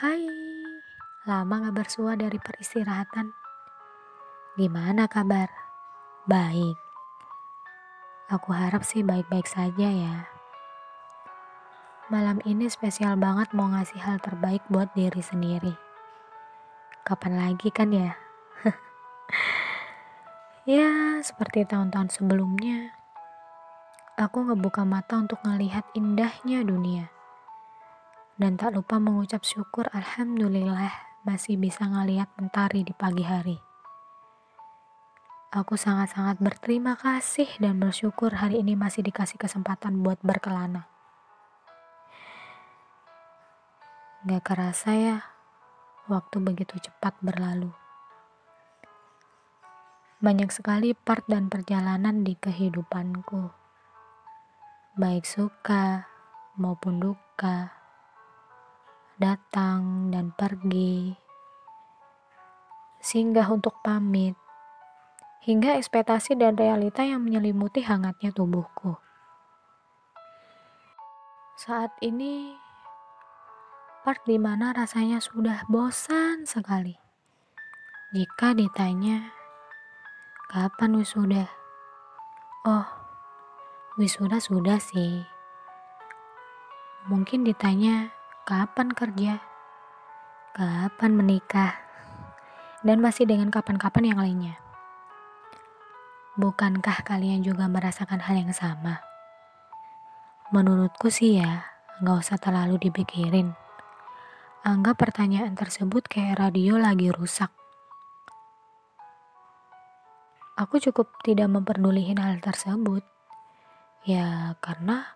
Hai, lama gak bersua dari peristirahatan. Gimana kabar? Baik. Aku harap sih baik-baik saja ya. Malam ini spesial banget mau ngasih hal terbaik buat diri sendiri. Kapan lagi kan ya? ya, seperti tahun-tahun sebelumnya. Aku ngebuka mata untuk ngelihat indahnya dunia dan tak lupa mengucap syukur Alhamdulillah masih bisa ngeliat mentari di pagi hari. Aku sangat-sangat berterima kasih dan bersyukur hari ini masih dikasih kesempatan buat berkelana. Gak kerasa ya, waktu begitu cepat berlalu. Banyak sekali part dan perjalanan di kehidupanku. Baik suka maupun duka datang dan pergi, singgah untuk pamit, hingga ekspektasi dan realita yang menyelimuti hangatnya tubuhku. Saat ini, part di mana rasanya sudah bosan sekali. Jika ditanya, kapan wisuda? Oh, wisuda sudah sih. Mungkin ditanya, kapan kerja, kapan menikah, dan masih dengan kapan-kapan yang lainnya. Bukankah kalian juga merasakan hal yang sama? Menurutku sih ya, nggak usah terlalu dipikirin. Anggap pertanyaan tersebut kayak radio lagi rusak. Aku cukup tidak memperdulihin hal tersebut. Ya, karena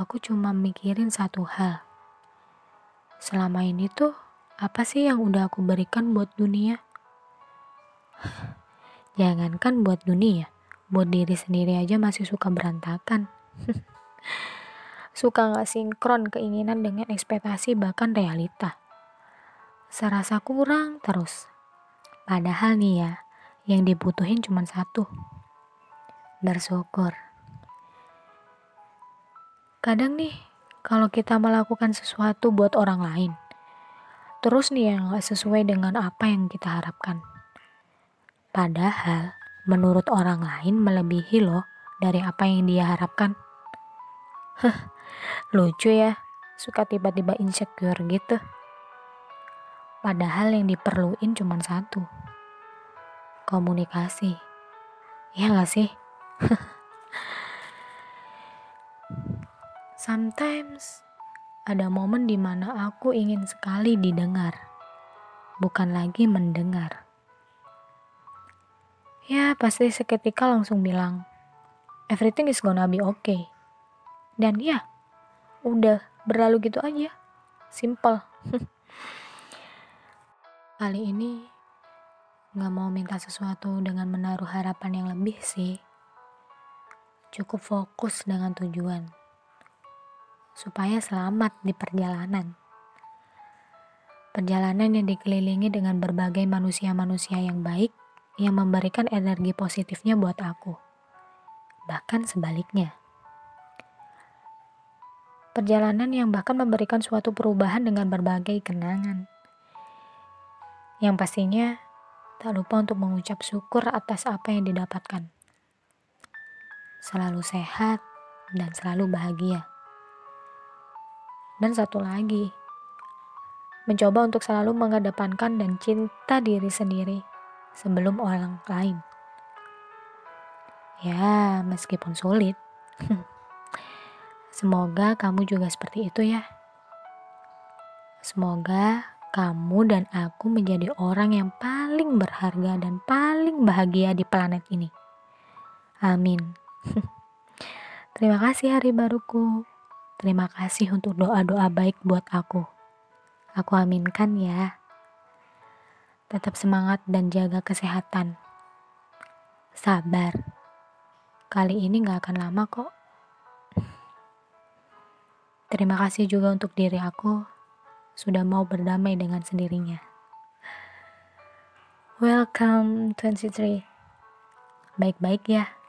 aku cuma mikirin satu hal selama ini tuh apa sih yang udah aku berikan buat dunia? Jangankan buat dunia, buat diri sendiri aja masih suka berantakan. suka gak sinkron keinginan dengan ekspektasi bahkan realita. Serasa kurang terus. Padahal nih ya, yang dibutuhin cuma satu. Bersyukur. Kadang nih, kalau kita melakukan sesuatu buat orang lain. Terus nih yang gak sesuai dengan apa yang kita harapkan. Padahal menurut orang lain melebihi loh dari apa yang dia harapkan. Lucu ya, suka tiba-tiba insecure gitu. Padahal yang diperluin cuma satu. Komunikasi. Ya gak sih? Sometimes ada momen di mana aku ingin sekali didengar, bukan lagi mendengar. Ya, pasti seketika langsung bilang, everything is gonna be okay. Dan ya, udah berlalu gitu aja. Simple. Kali ini gak mau minta sesuatu dengan menaruh harapan yang lebih sih. Cukup fokus dengan tujuan supaya selamat di perjalanan. Perjalanan yang dikelilingi dengan berbagai manusia-manusia yang baik yang memberikan energi positifnya buat aku. Bahkan sebaliknya. Perjalanan yang bahkan memberikan suatu perubahan dengan berbagai kenangan. Yang pastinya tak lupa untuk mengucap syukur atas apa yang didapatkan. Selalu sehat dan selalu bahagia. Dan satu lagi, mencoba untuk selalu mengedepankan dan cinta diri sendiri sebelum orang lain. Ya, meskipun sulit. Semoga kamu juga seperti itu ya. Semoga kamu dan aku menjadi orang yang paling berharga dan paling bahagia di planet ini. Amin. Terima kasih hari baruku. Terima kasih untuk doa-doa baik buat aku. Aku aminkan ya. Tetap semangat dan jaga kesehatan. Sabar. Kali ini gak akan lama kok. Terima kasih juga untuk diri aku sudah mau berdamai dengan sendirinya. Welcome 23. Baik-baik ya.